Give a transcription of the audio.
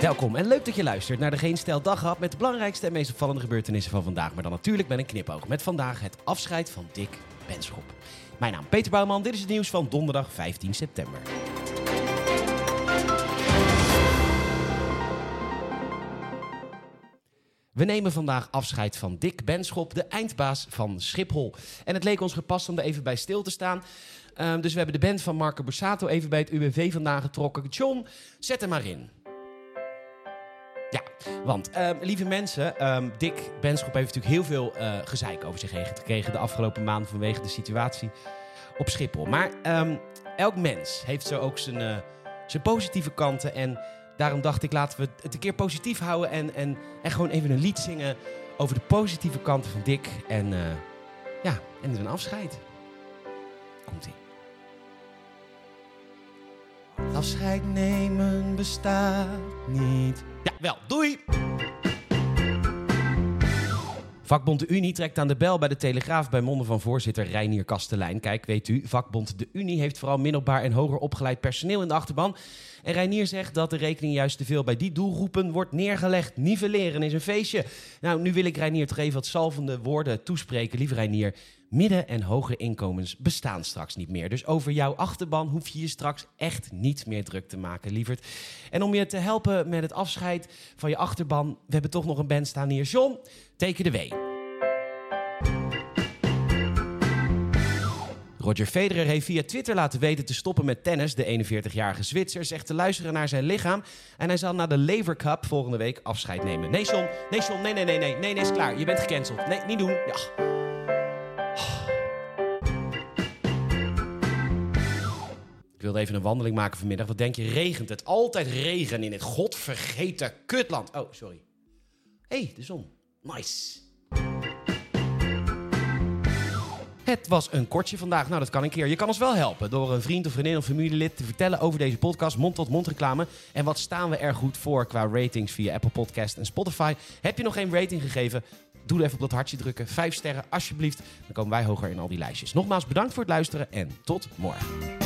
Welkom en leuk dat je luistert naar de Geen Stel Daghap met de belangrijkste en meest opvallende gebeurtenissen van vandaag. Maar dan natuurlijk met een knipoog. Met vandaag het afscheid van Dick Benschop. Mijn naam Peter Bouwman, dit is het nieuws van donderdag 15 september. We nemen vandaag afscheid van Dick Benschop, de eindbaas van Schiphol. En het leek ons gepast om er even bij stil te staan. Ehm, dus we hebben de band van Marco Borsato even bij het UWV vandaan getrokken. John, zet hem maar in. Ja, want ehm, lieve mensen, ehm, Dick Benschop heeft natuurlijk heel veel eh, gezeik over zich heen gekregen de afgelopen maanden vanwege de situatie op Schiphol. Maar ehm, elk mens heeft zo ook zijn, eh, zijn positieve kanten. En daarom dacht ik, laten we het een keer positief houden en, en, en gewoon even een lied zingen over de positieve kanten van Dick. En uh, ja, en een afscheid. Komt-ie. Afscheid nemen bestaat niet. Ja, wel. Doei! Vakbond de Unie trekt aan de bel bij de Telegraaf bij monden van voorzitter Reinier Kastelein. Kijk, weet u, vakbond de Unie heeft vooral middelbaar en hoger opgeleid personeel in de achterban. En Reinier zegt dat de rekening juist te veel bij die doelgroepen wordt neergelegd. Nivelleren is een feestje. Nou, nu wil ik Reinier toch even wat salvende woorden toespreken. Lieve Reinier, midden- en hoge inkomens bestaan straks niet meer. Dus over jouw achterban hoef je je straks echt niet meer druk te maken, lieverd. En om je te helpen met het afscheid van je achterban, we hebben toch nog een band staan hier. John, teken de W. Roger Federer heeft via Twitter laten weten te stoppen met tennis. De 41-jarige Zwitser zegt te luisteren naar zijn lichaam. En hij zal na de Lever Cup volgende week afscheid nemen. Nee, John. Nee. Nee, nee, nee, nee. Nee, nee, is klaar. Je bent gecanceld. Nee, niet doen. Ja. Wilde even een wandeling maken vanmiddag. Wat denk je? Regent het? Altijd regen in dit godvergeten kutland. Oh, sorry. Hé, hey, de zon. Nice. Het was een kortje vandaag. Nou, dat kan een keer. Je kan ons wel helpen door een vriend of vriendin of familielid te vertellen over deze podcast, mond-tot-mond reclame. En wat staan we er goed voor qua ratings via Apple Podcast en Spotify. Heb je nog geen rating gegeven? Doe even op dat hartje drukken. Vijf sterren, alsjeblieft. Dan komen wij hoger in al die lijstjes. Nogmaals bedankt voor het luisteren en tot morgen.